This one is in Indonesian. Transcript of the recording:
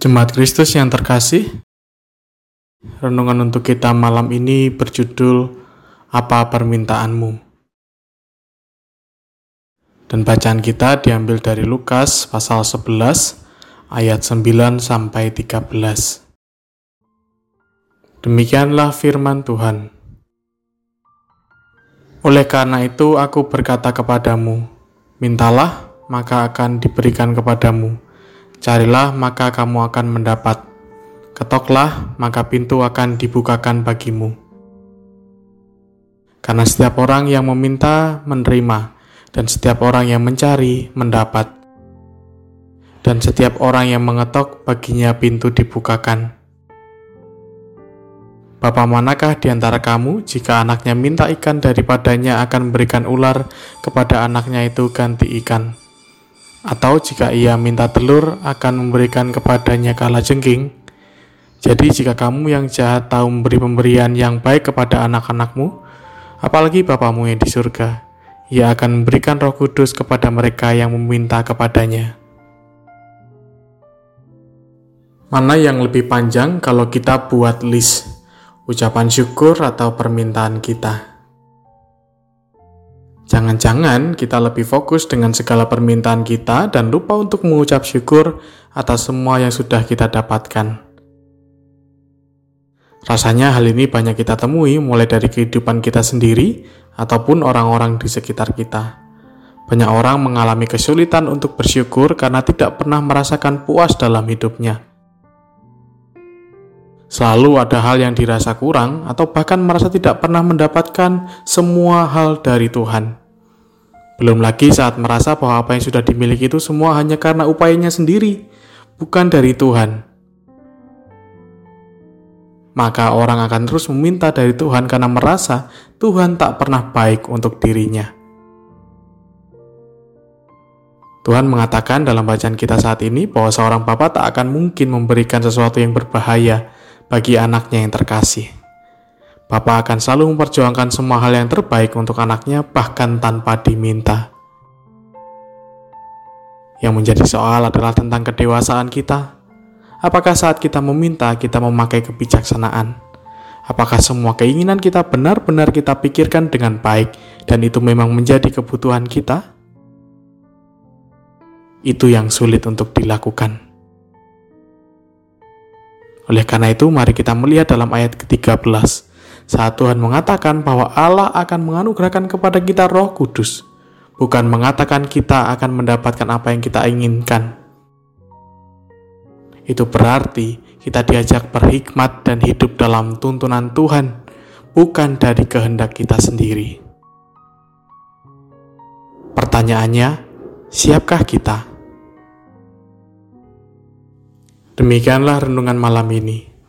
Jemaat Kristus yang terkasih, renungan untuk kita malam ini berjudul Apa Permintaanmu? Dan bacaan kita diambil dari Lukas pasal 11 ayat 9 sampai 13. Demikianlah firman Tuhan. Oleh karena itu aku berkata kepadamu, mintalah maka akan diberikan kepadamu Carilah, maka kamu akan mendapat. Ketoklah, maka pintu akan dibukakan bagimu. Karena setiap orang yang meminta, menerima, dan setiap orang yang mencari, mendapat. Dan setiap orang yang mengetok, baginya pintu dibukakan. Bapak manakah di antara kamu jika anaknya minta ikan daripadanya akan memberikan ular kepada anaknya itu ganti ikan? Atau jika ia minta telur, akan memberikan kepadanya kala jengking. Jadi jika kamu yang jahat tahu memberi pemberian yang baik kepada anak-anakmu, apalagi Bapamu yang di surga, ia akan memberikan roh kudus kepada mereka yang meminta kepadanya. Mana yang lebih panjang kalau kita buat list ucapan syukur atau permintaan kita? Jangan-jangan kita lebih fokus dengan segala permintaan kita dan lupa untuk mengucap syukur atas semua yang sudah kita dapatkan. Rasanya hal ini banyak kita temui mulai dari kehidupan kita sendiri ataupun orang-orang di sekitar kita. Banyak orang mengalami kesulitan untuk bersyukur karena tidak pernah merasakan puas dalam hidupnya. Selalu ada hal yang dirasa kurang, atau bahkan merasa tidak pernah mendapatkan semua hal dari Tuhan. Belum lagi saat merasa bahwa apa yang sudah dimiliki itu semua hanya karena upayanya sendiri, bukan dari Tuhan. Maka orang akan terus meminta dari Tuhan karena merasa Tuhan tak pernah baik untuk dirinya. Tuhan mengatakan dalam bacaan kita saat ini bahwa seorang bapak tak akan mungkin memberikan sesuatu yang berbahaya bagi anaknya yang terkasih. Bapak akan selalu memperjuangkan semua hal yang terbaik untuk anaknya, bahkan tanpa diminta. Yang menjadi soal adalah tentang kedewasaan kita. Apakah saat kita meminta, kita memakai kebijaksanaan? Apakah semua keinginan kita benar-benar kita pikirkan dengan baik, dan itu memang menjadi kebutuhan kita? Itu yang sulit untuk dilakukan. Oleh karena itu, mari kita melihat dalam ayat ke-13 saat Tuhan mengatakan bahwa Allah akan menganugerahkan kepada kita Roh Kudus, bukan mengatakan kita akan mendapatkan apa yang kita inginkan. Itu berarti kita diajak berhikmat dan hidup dalam tuntunan Tuhan, bukan dari kehendak kita sendiri. Pertanyaannya, siapkah kita? Demikianlah renungan malam ini.